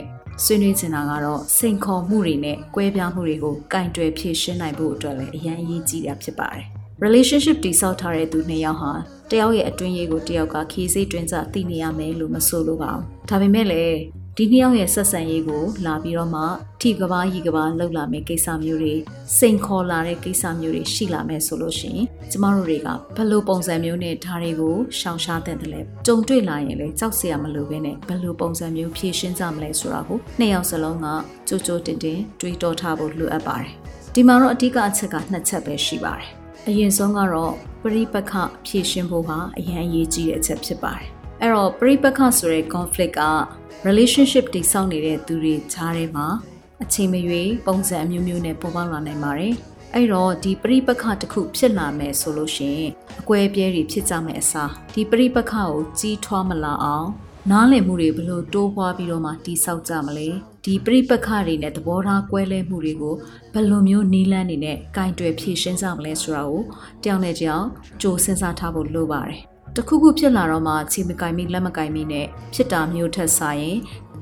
ဆွေးနွေးချင်တာကတော့စိန်ခေါ်မှုတွေနဲ့ကွဲပြားမှုတွေကိုကင်တွယ်ဖြေရှင်းနိုင်ဖို့အတွက်လည်းအရန်အရေးကြီးတာဖြစ်ပါတယ် relationship တိဆောက်ထားတဲ့သူနှစ်ယောက်ဟာတယောက်ရဲ့အတွင်းရေးကိုတယောက်ကခီးစိတ်တွင်းစားသိနေရမယ်လို့မဆိုလိုပါဘူးဒါပေမဲ့လည်း ဒီနှစ်ယောက်ရဲ့ဆက်ဆံရေးကို လာပြီးတော့မှထိကဘာရီကဘာလောက်လာမယ့်ကိစ္စမျိုးတွေစိန်ခေါ်လာတဲ့ကိစ္စမျိုးတွေရှိလာမယ်ဆိုလို့ရှိရင်ကျမတို့တွေကဘယ်လိုပုံစံမျိုးနဲ့ဓာတ်တွေကိုရှောင်ရှားတဲ့တယ်လဲကြုံတွေ့လာရင်လည်းကြောက်စရာမလိုဘဲနဲ့ဘယ်လိုပုံစံမျိုးဖြည့်ရှင်းကြမလဲဆိုတာကိုနှစ်ယောက်စလုံးကကြိုကြိုတင်တင်တွေးတောထားဖို့လိုအပ်ပါတယ်ဒီမှာတော့အဓိကအချက်ကနှစ်ချက်ပဲရှိပါတယ်အရင်ဆုံးကတော့ပရိပက္ခဖြည့်ရှင်းဖို့ဟာအရန်အရေးကြီးတဲ့အချက်ဖြစ်ပါတယ် အဲ့တော့ပရိပက္ခဆိုတဲ့ conflict က relationship တိစောက်နေတဲ့သူတွေကြားထဲမှာအချိန်မရွေးပုံစံအမျိုးမျိုးနဲ့ပေါ်ပေါက်လာနိုင်ပါတယ်။အဲ့တော့ဒီပရိပက္ခတစ်ခုဖြစ်လာမယ်ဆိုလို့ရှိရင်အကွဲအပြဲတွေဖြစ်ကြမယ့်အစားဒီပရိပက္ခကိုကြီးထွားမလာအောင်နားလည်မှုတွေဘလို့တိုးပွားပြီးတော့မှတိဆောက်ကြမလဲဒီပရိပက္ခတွေနဲ့သဘောထားကွဲလဲမှုတွေကိုဘယ်လိုမျိုးနီးလန်းနေနဲ့ကင်တွယ်ဖြည့်ရှင်းကြမလဲဆိုတာကိုတယောက်နဲ့တယောက်ကြိုစဉ်းစားထားဖို့လိုပါတယ် တခုခုဖြစ်လာတော့မှချီမကင်မိလက်မကင်မိနဲ့ဖြစ်တာမျိုးထက်ဆိုင်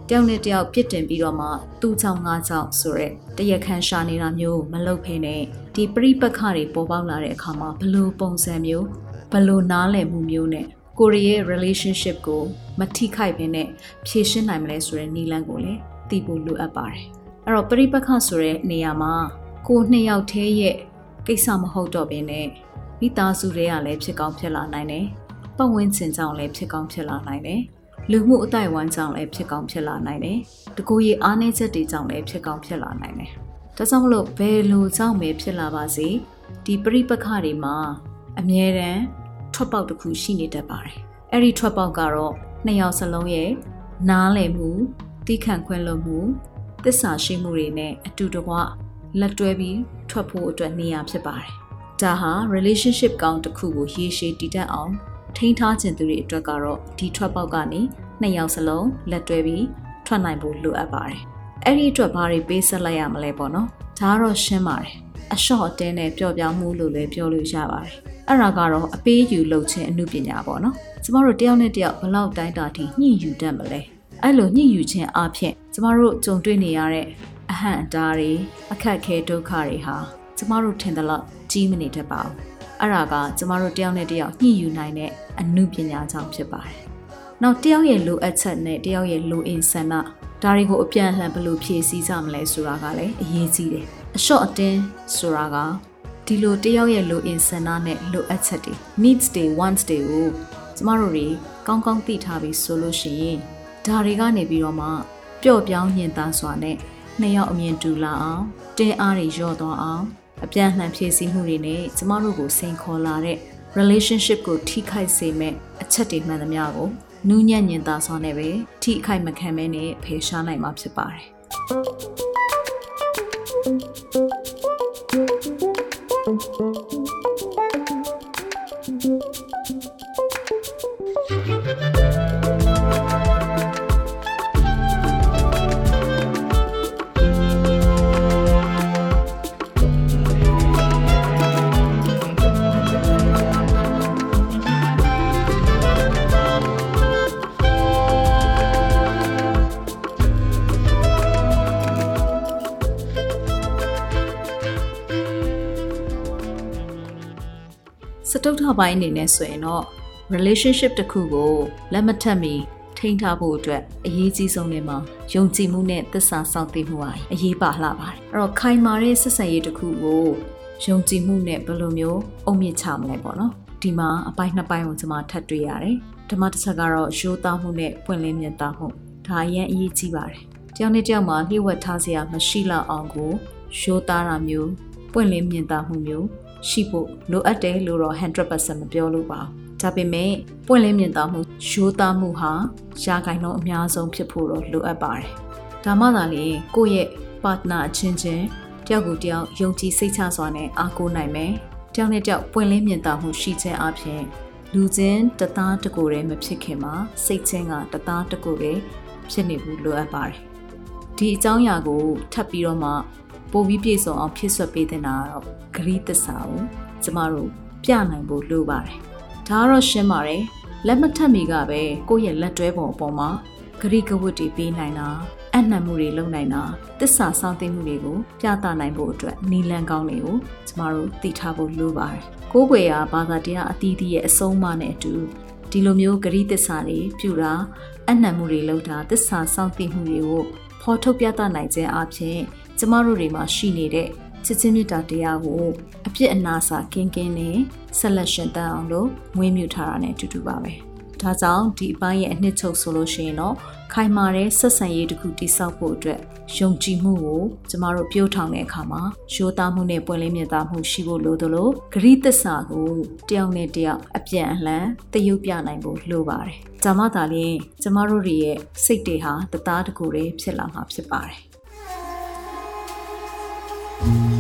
တယောက်နဲ့တယောက်ပြစ်တင်ပြီးတော့မှသူ့ချောင်းငါးချောင်းဆိုရက်တရခန်းရှာနေတာမျိုးမလုပ်ဖ ೇನೆ ဒီပြိပက္ခတွေပေါ်ပေါက်လာတဲ့အခါမှာဘလို့ပုံစံမျိုးဘလို့နားလည်မှုမျိုးနဲ့ကိုရီးရဲ့ relationship ကိုမထိခိုက်ဘဲနဲ့ဖြည့်ရှင်းနိုင်မလဲဆိုတဲ့နည်းလမ်းကိုလည်းသိဖို့လိုအပ်ပါတယ်အဲ့တော့ပြိပက္ခဆိုတဲ့နေရာမှာကိုနှစ်ယောက်တည်းရဲ့ကိစ္စမဟုတ်တော့ဘဲနဲ့မိသားစုတွေကလည်းဖြစ်ကောင်းဖြစ်လာနိုင်တယ် ပတ်ဝန်းကျင်ကြောင့်လည်းဖြစ်ကောင်းဖြစ်လာနိုင်တယ်လူမှုအတိုင်းဝန်းကြောင့်လည်းဖြစ်ကောင်းဖြစ်လာနိုင်တယ်တကူရီအားနည်းချက်တွေကြောင့်လည်းဖြစ်ကောင်းဖြစ်လာနိုင်တယ်ဒါကြောင့်မလို့ဘယ်လိုကြောင့်ပဲဖြစ်လာပါစေဒီပြိပက္ခတွေမှာအမြဲတမ်းထွက်ပေါက်တစ်ခုရှိနေတတ်ပါတယ်အဲ့ဒီထွက်ပေါက်ကတော့နှစ်ယောက်စလုံးရဲ့နားလည်မှုတိခန့်ခွင့်လွတ်မှုသစ္စာရှိမှုတွေနဲ့အတူတကွလက်တွဲပြီးထွက်ဖို့အတွက်နေရာဖြစ်ပါတယ်ဒါဟာ relationship ကောင်းတစ်ခုကိုရေရှည်တည်တတ်အောင် ထိန်းထားခြင်းသူတွေအတွက်ကတော့ဒီထွက်ပေါက်ကနေနှစ်ယောက်စလုံးလက်တွဲပြီးထွက်နိုင်ဖို့လိုအပ်ပါတယ်။အဲ့ဒီအတွက်ဘာတွေပေးဆက်လိုက်ရမလဲပေါ့နော်။ဒါကတော့ရှင်းပါတယ်။အလျှော့အတင်းနဲ့ပျော့ပြောင်းမှုလို့လည်းပြောလို့ရပါတယ်။အဲ့ဒါကတော့အပေးယူလုပ်ခြင်းအမှုပညာပေါ့နော်။ကျမတို့တယောက်နဲ့တယောက်ဘလောက်တိုင်းတာထိညှိယူတတ်မလဲ။အဲ့လိုညှိယူခြင်းအပြင်ကျမတို့ကြုံတွေ့နေရတဲ့အဟန့်အတားတွေအခက်ခဲဒုက္ခတွေဟာကျမတို့ထင်သလောက်ကြီးမနေတတ်ပါဘူး။ အဲ့ဒါကကျမတို့တယောက်နဲ့တယောက်ညှိယူနိုင်တဲ့အမှုပညာကြောင့်ဖြစ်ပါတယ်။နောက်တယောက်ရဲ့လိုအပ်ချက်နဲ့တယောက်ရဲ့လိုအင်ဆန္ဒဒါတွေကိုအပြန်အလှန်ဘယ်လိုဖြည့်ဆည်းကြမလဲဆိုတာကလည်းအရေးကြီးတယ်။အလျှော့အတင်းဆိုတာကဒီလိုတယောက်ရဲ့လိုအင်ဆန္ဒနဲ့လိုအပ်ချက်တွေ needs တွေ wants တွေကိုကျမတို့တွေကောင်းကောင်းသိထားပြီးဆိုလို့ရှိရင်ဒါတွေကနေပြီးတော့မှပျော့ပြောင်းညင်သားစွာနဲ့နှစ်ယောက်အမြင်တူလာအောင်တင်းအားတွေလျော့သွားအောင် အပြန်အလှန်ဖြည့်ဆည်းမှုတွေနဲ့ကျမတို့ကိုစိန်ခေါ်လာတဲ့ relationship ကိုထိခိုက်စေမဲ့အချက်တွေမှန်သမျှကိုနူးညံ့ညင်သာစွာနဲ့ပဲထိအခိုက်မခံမဲနဲ့ဖယ်ရှားနိုင်မှာဖြစ်ပါတယ် စတုထပိုင်းအနေနဲ့ဆိုရင်တော့ relationship တစ်ခုကိုလက်မထပ်မီထိန်းထားဖို့အတွက်အရေးကြီးဆုံးတွေမှာယုံကြည်မှုနဲ့သစ္စာစောင့်သိမှုဟာအရေးပါလှပါတယ်အဲ့တော့ခိုင်မာတဲ့ဆက်ဆံရေးတစ်ခုကိုယုံကြည်မှုနဲ့ဘယ်လိုမျိုးအုံမြင့်ချမလဲပေါ့နော်ဒီမှာအပိုင်းနှစ်ပိုင်းကိုကျွန်မထပ်တွေ့ရတယ်ဓမ္မတစ်ချက်ကတော့ရိုးသားမှုနဲ့ပွင့်လင်းမြတ်သားမှုဒါအရင်အရေးကြီးပါတယ်တယောက်နဲ့တယောက်မှာလျှို့ဝှက်ထားစရာမရှိလောက်အောင်ကိုရိုးသားတာမျိုးပွင့်လင်းမြတ်သားမှုမျိုး ရှိဖို့လိုအပ်တယ်လို့တော့100%မပြောလို့ပါဘူးဒါပေမဲ့ပွင့်လင်းမြင်သာမှုရိုးသားမှုဟာရာဂိုင်နှုန်းအများဆုံးဖြစ်ဖို့တော့လိုအပ်ပါတယ်ဒါမှသာလေကိုယ့်ရဲ့ partner အချင်းချင်းတယောက်ကိုတယောက်ယုံကြည်စိတ်ချစွာနဲ့အားကိုးနိုင်မယ်တယောက်နဲ့တယောက်ပွင့်လင်းမြင်သာမှုရှိခြင်းအပြင်လူချင်းတသားတကိုယ်တည်းမဖြစ်ခင်မှာစိတ်ချင်းကတသားတကိုယ်တည်းဖြစ်နေဖို့လိုအပ်ပါတယ်ဒီအကြောင်းအရာကိုထပ်ပြီးတော့မှ ပိုပြီးပြည့်စုံအောင်ဖြစ်ဆွပေးတဲ့နာကတော့ဂရိသစ္စာကိုကျမတို့ပြနိုင်ဖို့လိုပါတယ်။ဒါကတော့ရှင်းပါတယ်။လက်မထက်မီကပဲကိုယ့်ရဲ့လက်တွဲပုံအပေါ်မှာဂရိကဝတ်တွေပေးနိုင်တာအနှံမှုတွေလုပ်နိုင်တာတစ္ဆာစောင့်သိမှုတွေကိုပြသနိုင်ဖို့အတွက်နီလန်ကောင်းတွေကိုကျမတို့သိထားဖို့လိုပါတယ်။ကိုးကွယ်ရာဘာသာတရားအသီးသီးရဲ့အဆုံးအမနဲ့အတူဒီလိုမျိုးဂရိသစ္စာတွေပြုတာအနှံမှုတွေလုပ်တာတစ္ဆာစောင့်သိမှုတွေကိုဖော်ထုတ်ပြသနိုင်ခြင်းအပြင် ကျမတို့တွေမှာရှိနေတဲ့ချစ်ချင်းမြတ်တာတရားကိုအပြစ်အနာစာကင်းကင်းနဲ့ဆက်လက်ရှင်သန်အောင်လို့မွေးမြူထားတာနဲ့အတူတူပါပဲ။ဒါကြောင့်ဒီအပိုင်းရဲ့အနှစ်ချုပ်ဆိုလို့ရှိရင်တော့ခိုင်မာတဲ့ဆက်ဆံရေးတစ်ခုတိစောက်ဖို့အတွက်ယုံကြည်မှုကိုကျမတို့ပြောထောင်တဲ့အခါမှာရိုးသားမှုနဲ့ပွင့်လင်းမြတ်သားမှုရှိဖို့လိုသလိုဂရိသစ္စာကိုတယောက်နဲ့တယောက်အပြန်အလှန်တရုပ်ပြနိုင်ဖို့လိုပါတယ်။ဒါမှသာလျှင်ကျမတို့တွေရဲ့စိတ်တွေဟာတသားတကူတည်းဖြစ်လာမှာဖြစ်ပါတယ်။ Thank you.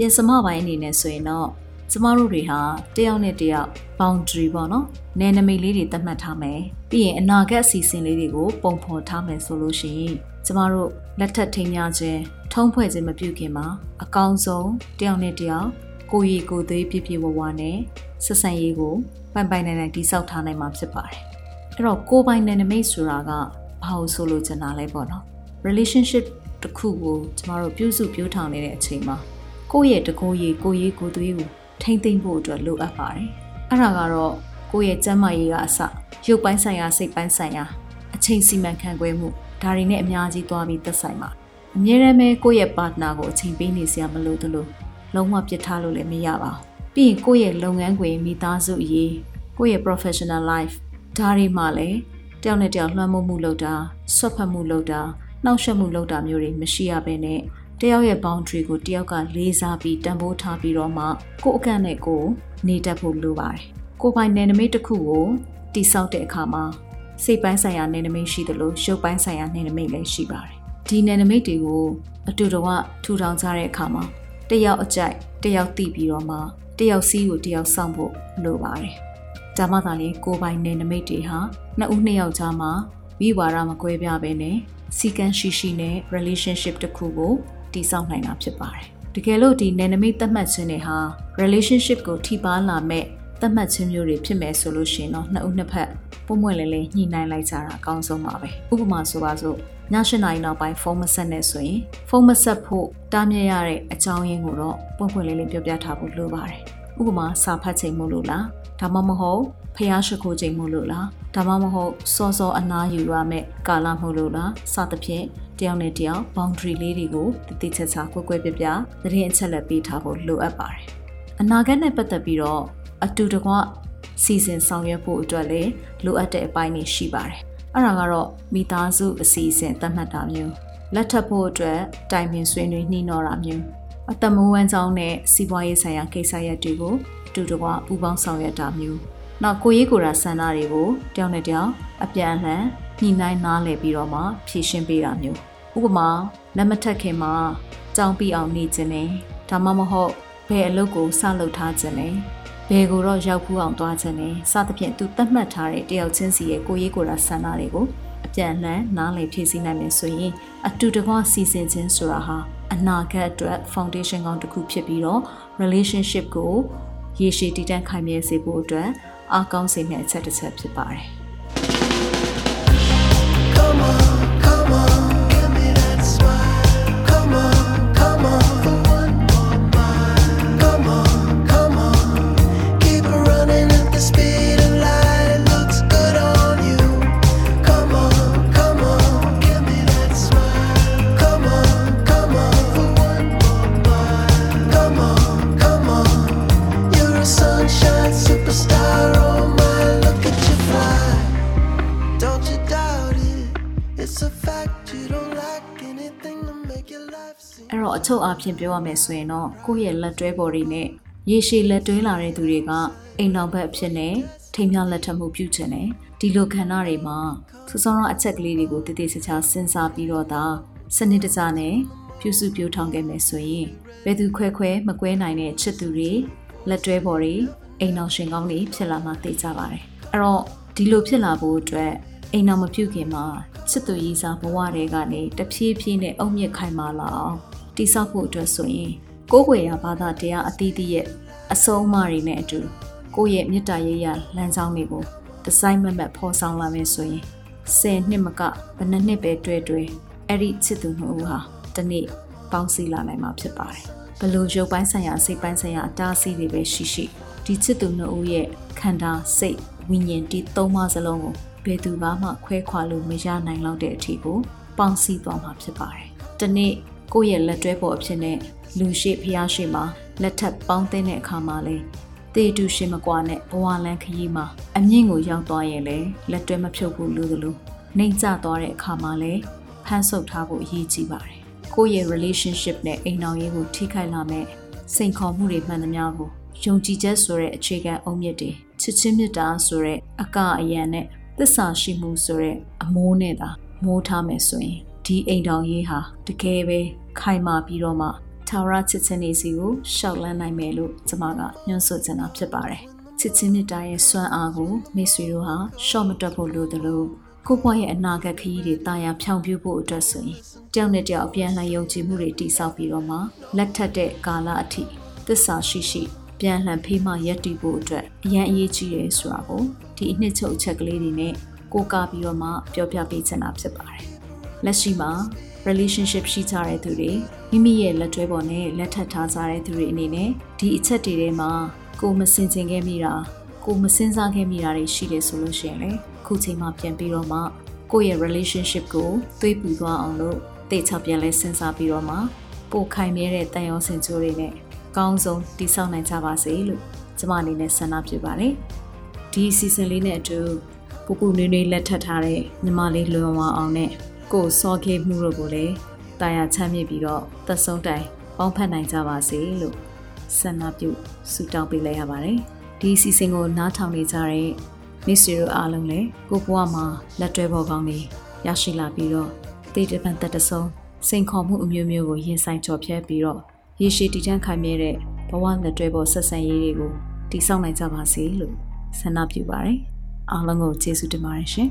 ပြင်စမပိုင်းအနေနဲ့ဆိုရင်တော့ကျမတို့တွေဟာတယောက်နဲ့တယောက် boundary ပေါ့နော်နယ်နိမိတ်လေးတွေသတ်မှတ်ထားမယ်ပြီးရင်အနာဂတ်အစီအစဉ်လေးတွေကိုပုံဖော်ထားမယ်ဆိုလို့ရှိရင်ကျမတို့လက်ထပ်ထိမ်းများခြင်းထုံးဖွဲ့ခြင်းမပြုခင်မှာအကောင်းဆုံးတယောက်နဲ့တယောက်ကိုရီကိုသွေးပြပြဝဝနဲ့ဆက်ဆံရေးကိုပိုင်ပိုင်နိုင်နိုင်တိစောက်ထားနိုင်မှာဖြစ်ပါတယ်အဲ့တော့ကိုပိုင်နယ်နိမိတ်ဆိုတာကဘာလို့ဆိုလို့ချင်တာလဲပေါ့နော် relationship တစ်ခုကိုကျမတို့ပြုစုပြောင်းထောင်နေတဲ့အချိန်မှာ ကိုယ့်ရဲ့တကိုယ်ရည်ကိုယ်ရည်ကိုယ်သွေးကိုထိမ့်သိမ့်ဖို့အတွက်လိုအပ်ပါတယ်။အဲ့ဒါကတော့ကိုယ့်ရဲ့ကျန်းမာရေးကအစရုပ်ပိုင်းဆိုင်ရာစိတ်ပိုင်းဆိုင်ရာအချိန်စီမံခန့်ခွဲမှုဒါတွေနဲ့အများကြီးသွားပြီးသက်ဆိုင်ပါ။အမြဲတမ်းပဲကိုယ့်ရဲ့ partner ကိုအချိန်ပေးနေစရာမလိုသလိုလုံးဝပြစ်ထားလို့လည်းမရပါဘူး။ပြီးရင်ကိုယ့်ရဲ့လုပ်ငန်းခွင်မိသားစုအရေးကိုယ့်ရဲ့ professional life ဒါတွေမှလည်းတယောက်နဲ့တယောက်လွှမ်းမိုးမှုလုပ်တာဆွတ်ဖက်မှုလုပ်တာနှောက်ယှက်မှုလုပ်တာမျိုးတွေမရှိရဘဲနဲ့ တယောက်ရဲ့ boundary ကိုတယောက်ကလေးစားပြီးတန်ဖိုးထားပြီးတော့မှကိုယ့်အကန့်နဲ့ကိုယ်နေတတ်ဖို့လိုပါတယ်။ကိုယ်ပိုင်နယ်နိမိတ်တစ်ခုကိုတိဆောက်တဲ့အခါမှာစိတ်ပိုင်းဆိုင်ရာနယ်နိမိတ်ရှိသလိုရုပ်ပိုင်းဆိုင်ရာနယ်နိမိတ်လည်းရှိပါတယ်။ဒီနယ်နိမိတ်တွေကိုအတူတဝထူထောင်ကြတဲ့အခါမှာတယောက်အကြိုက်တယောက်သိပြီးတော့မှတယောက်စီးကိုတယောက်စောင့်ဖို့လိုပါတယ်။ဒါမှသာလေကိုယ်ပိုင်နယ်နိမိတ်တွေဟာနှစ်ဦးနှစ်ယောက်ကြားမှာဝိဝါဒမကွဲပြားပဲနဲ့စီကံရှိရှိနဲ့ relationship တစ်ခုကို တည်ဆောက်နိုင်တာဖြစ်ပါတယ်။တကယ်လို့ဒီနယ်နိမိတ်သတ်မှတ်ခြင်းတွေဟာ relationship ကိုထိပါလာမဲ့သတ်မှတ်ခြင်းမျိုးတွေဖြစ်မယ်ဆိုလို့ရှိရင်တော့နှစ်ဦးနှစ်ဖက်ပုံမွင့်လေးလေးညှိနှိုင်းလိုက်ကြတာအကောင်းဆုံးပါပဲ။ဥပမာဆိုပါစို့ည၈နာရီနောက်ပိုင်းဖုန်းမဆက်နဲ့ဆိုရင်ဖုန်းမဆက်ဖို့တားမြစ်ရတဲ့အကြောင်းရင်းကိုတော့ပွင့်ပွင့်လေးလေးပြောပြထားဖို့လိုပါတယ်။ဥပမာစာဖတ်ချိန်မို့လို့လားဒါမှမဟုတ်ဖျားရှိခိုးချိန်မို့လို့လားဒါမှမဟုတ်စောစောအနားယူရမယ့်ကာလမို့လို့လားစသဖြင့် တယောက်နဲ့တယောက် boundary လေးတွေကိုတတိချက်ချာကွက်ကွက်ပြပြသတင်းအချက်လက်ပေးထားဖို့လိုအပ်ပါတယ်။အနာဂတ်နဲ့ပတ်သက်ပြီးတော့အတူတကွစီစဉ်ဆောင်ရွက်ဖို့အတွက်လည်းလိုအပ်တဲ့အပိုင်းတွေရှိပါတယ်။အဲ့ဒါကတော့မိသားစုအစီအစဉ်သတ်မှတ်တာမျိုးလက်ထပ်ဖို့အတွက်တိုင်ပင်ဆွေးနွေးနှီးနှောတာမျိုးအသက်မွေးဝမ်းကြောင်းနဲ့စီးပွားရေးဆိုင်ရာကိစ္စရပ်တွေကိုအတူတကွပူးပေါင်းဆောင်ရွက်တာမျိုးနောက်ကိုရေးကိုယ်တာဆန္ဒတွေကိုတယောက်နဲ့တယောက်အပြန်အလှန်ညှိနှိုင်းနားလည်ပြီးတော့မှဖြည့်ရှင်းပေးတာမျိုး ဥပမာလက်မထက်ခင်မှာကြောင်းပြီးအောင်နေခြင်းနဲ့ဒါမှမဟုတ်ဘယ်အလုပ်ကိုစလုပ်ထားခြင်းနဲ့ဘယ်ကိုတော့ရောက်ဖူးအောင်သွားခြင်းနဲ့စသဖြင့်သူသတ်မှတ်ထားတဲ့တယောက်ချင်းစီရဲ့ကိုရေးကိုယ်တာဆန္ဒတွေကိုအပြန်အလှန်နားလည်ဖြည့်ဆည်းနိုင်မယ်ဆိုရင်အတူတကွစီစဉ်ခြင်းဆိုတာဟာအနာဂတ်အတွက် foundation ကောင်းတစ်ခုဖြစ်ပြီးတော့ relationship ကိုရေရှည်တည်တံ့ခိုင်မြဲစေဖို့အတွက်အားကောင်းစေမယ့်အချက်တစ်ချက်ဖြစ်ပါတယ် Come on, ချုပ်အားဖြင့်ပြောရမယ်ဆိုရင်တော့ကိုယ့်ရဲ့လက်တွဲပေါ်တွေနဲ့ရေရှည်လက်တွဲလာတဲ့သူတွေကအိမ်တော်ဘက်အဖြစ်နဲ့ထိမ်းမြလက်ထပ်မှုပြုချင်တယ်ဒီလိုခန္ဓာတွေမှာစစောရအချက်ကလေးတွေကိုတည်တည်ချာချာစဉ်းစားပြီးတော့ဒါစနစ်တကျနဲ့ပြုစုပြောင်းထောင်ခဲ့မယ်ဆိုရင်ဘယ်သူခွဲခွဲမကွဲနိုင်တဲ့ချစ်သူတွေလက်တွဲပေါ်တွေအိမ်တော်ရှင်ကောင်းတွေဖြစ်လာမှသိကြပါတယ်အဲ့တော့ဒီလိုဖြစ်လာဖို့အတွက်အိမ်တော်မပြုတ်ခင်မှာချစ်သူရည်စားဘဝတွေကနေတဖြည်းဖြည်းနဲ့အုံမြင့်ခိုင်မာလာအောင် တိဆောက်ဖို့အတွက်ဆိုရင်ကိုယ်ွယ်ရာဘာသာတရားအသီးသီးရဲ့အဆုံးအမတွေနဲ့အတူကိုယ့်ရဲ့မေတ္တာရေးရလမ်းကြောင်းတွေကိုဒီဇိုင်းမမတ်ဖော်ဆောင်လာမယ်ဆိုရင်10နှစ်မကဘယ်နှစ်နှစ်ပဲတွေ့တွေ့အဲ့ဒီချစ်သူနှစ်ဦးဟာတစ်နေ့ပေါင်းစည်းလာနိုင်မှာဖြစ်ပါတယ်ဘလို့ရုပ်ပိုင်းဆိုင်ရာစိတ်ပိုင်းဆိုင်ရာအတားအဆီးတွေပဲရှိရှိဒီချစ်သူနှစ်ဦးရဲ့ခန္ဓာစိတ်ဝိညာဉ်ဒီသုံးပါးစလုံးကိုဘယ်သူမှခွဲခွာလို့မရနိုင်တော့တဲ့အထီကိုပေါင်းစည်းသွားမှာဖြစ်ပါတယ်။ဒီနေ့ ကိုယ့်ရဲ့လက်တွဲပေါ်အဖြစ်နဲ့လူရှိဖျားရှိမှာလက်ထပ်ပေါင်းတဲ့အခါမှာလေတေတူရှင်မကွာနဲ့ဘဝလန်းခရီးမှာအမြင့်ကိုရောက်သွားရင်လေလက်တွဲမဖြုတ်ဘူးလို့သလိုနှိမ်ကျသွားတဲ့အခါမှာလေဖမ်းဆုပ်ထားဖို့အရေးကြီးပါတယ်။ကိုယ့်ရဲ့ relationship နဲ့အိမ်အောင်ရေးကိုထိခိုက်လာမဲ့စိန်ခေါ်မှုတွေမှန်သမျှကိုယုံကြည်ချက်ဆိုတဲ့အခြေခံအုံမြစ်တွေချစ်ချင်းမြတ်တာဆိုတဲ့အကအယံနဲ့သစ္စာရှိမှုဆိုတဲ့အမိုးနဲ့သာမိုးထားမယ်ဆိုရင် ဒီအိမ်တော်ရေးဟာတကယ်ပဲခိုင်မာပြီးတော့မှထာဝရချစ်ချင်းနေစီကိုရှောက်လန်းနိုင်မယ်လို့ကျွန်မကညွှန်ဆိုချင်တာဖြစ်ပါတယ်ချစ်ချင်းမြတ်တာရဲ့စွမ်းအားကိုမိတ်ဆွေတို့ဟာရှော့မတက်ဖို့လိုတယ်လို့ကိုယ့်ဘဝရဲ့အနာဂတ်ခရီးတွေတာယာဖြောင်ပြဖို့အတွက်ဆိုရင်တယောက်နဲ့တယောက်အပြန်လှန်ယုံကြည်မှုတွေတည်ဆောက်ပြီးတော့မှလက်ထက်တဲ့ကာလအထိသစ္စာရှိရှိပြန်လှန်ဖေးမှရက်တည်ဖို့အတွက်အရန်အရေးကြီးတယ်ဆိုတာကိုဒီအနှစ်ချုပ်အချက်ကလေးတွေနဲ့ကိုးကားပြီးတော့မှပြောပြပေးချင်တာဖြစ်ပါတယ်။ လက်ရှိမှာ relationship ရှိကြတဲ့သူတွေမိမိရဲ့လက်တွဲပေါ်နဲ့လက်ထပ်ထားကြတဲ့သူတွေအနေနဲ့ဒီအချက်တွေထဲမှာကိုမစင်ကျင်ခဲ့မိတာကိုမစင်စားခဲ့မိတာတွေရှိတယ်ဆိုလို့ရှိရင်လေခုချိန်မှာပြန်ပြီးတော့မှကိုယ့်ရဲ့ relationship ကိုသွေးပူသွားအောင်လို့တေချောက်ပြန်လဲစဉ်းစားပြီးတော့မှပိုခိုင်မြဲတဲ့တန်ရောစင်ကြိုးတွေနဲ့ကောင်းဆုံးတည်ဆောက်နိုင်ကြပါစေလို့ကျွန်မအနေနဲ့ဆန္ဒပြုပါတယ်ဒီစီဇန်လေးနဲ့အတူပူပူနွေးနွေးလက်ထပ်ထားတဲ့ညီမလေးလွန်ဝအောင်နဲ့ ကိုစောခေမှုတို့ကိုလည်းတာယာချမ်းမြေ့ပြီးတော့သက်ဆုံးတိုင်ပေါင်းဖက်နိုင်ကြပါစေလို့ဆန္ဒပြုဆုတောင်းပေးလိုက်ရပါတယ်ဒီစီစဉ်ကိုနားထောင်နေကြတဲ့မိတ်ဆွေတို့အားလုံးလည်းကိုဘွားမှာလက်တွဲပေါ်ကောင်းနေရရှိလာပြီးတော့တေတပန်တက်တဆုံးစိန်ခေါ်မှုအမျိုးမျိုးကိုရင်ဆိုင်ကြော်ဖြဲပြီးတော့ရေရှည်တည်တံ့ခိုင်မြဲတဲ့ဘဝလက်တွဲပေါ်ဆက်ဆံရေးတွေကိုတည်ဆောက်နိုင်ကြပါစေလို့ဆန္ဒပြုပါတယ်အားလုံးကိုကျေးဇူးတင်ပါတယ်ရှင်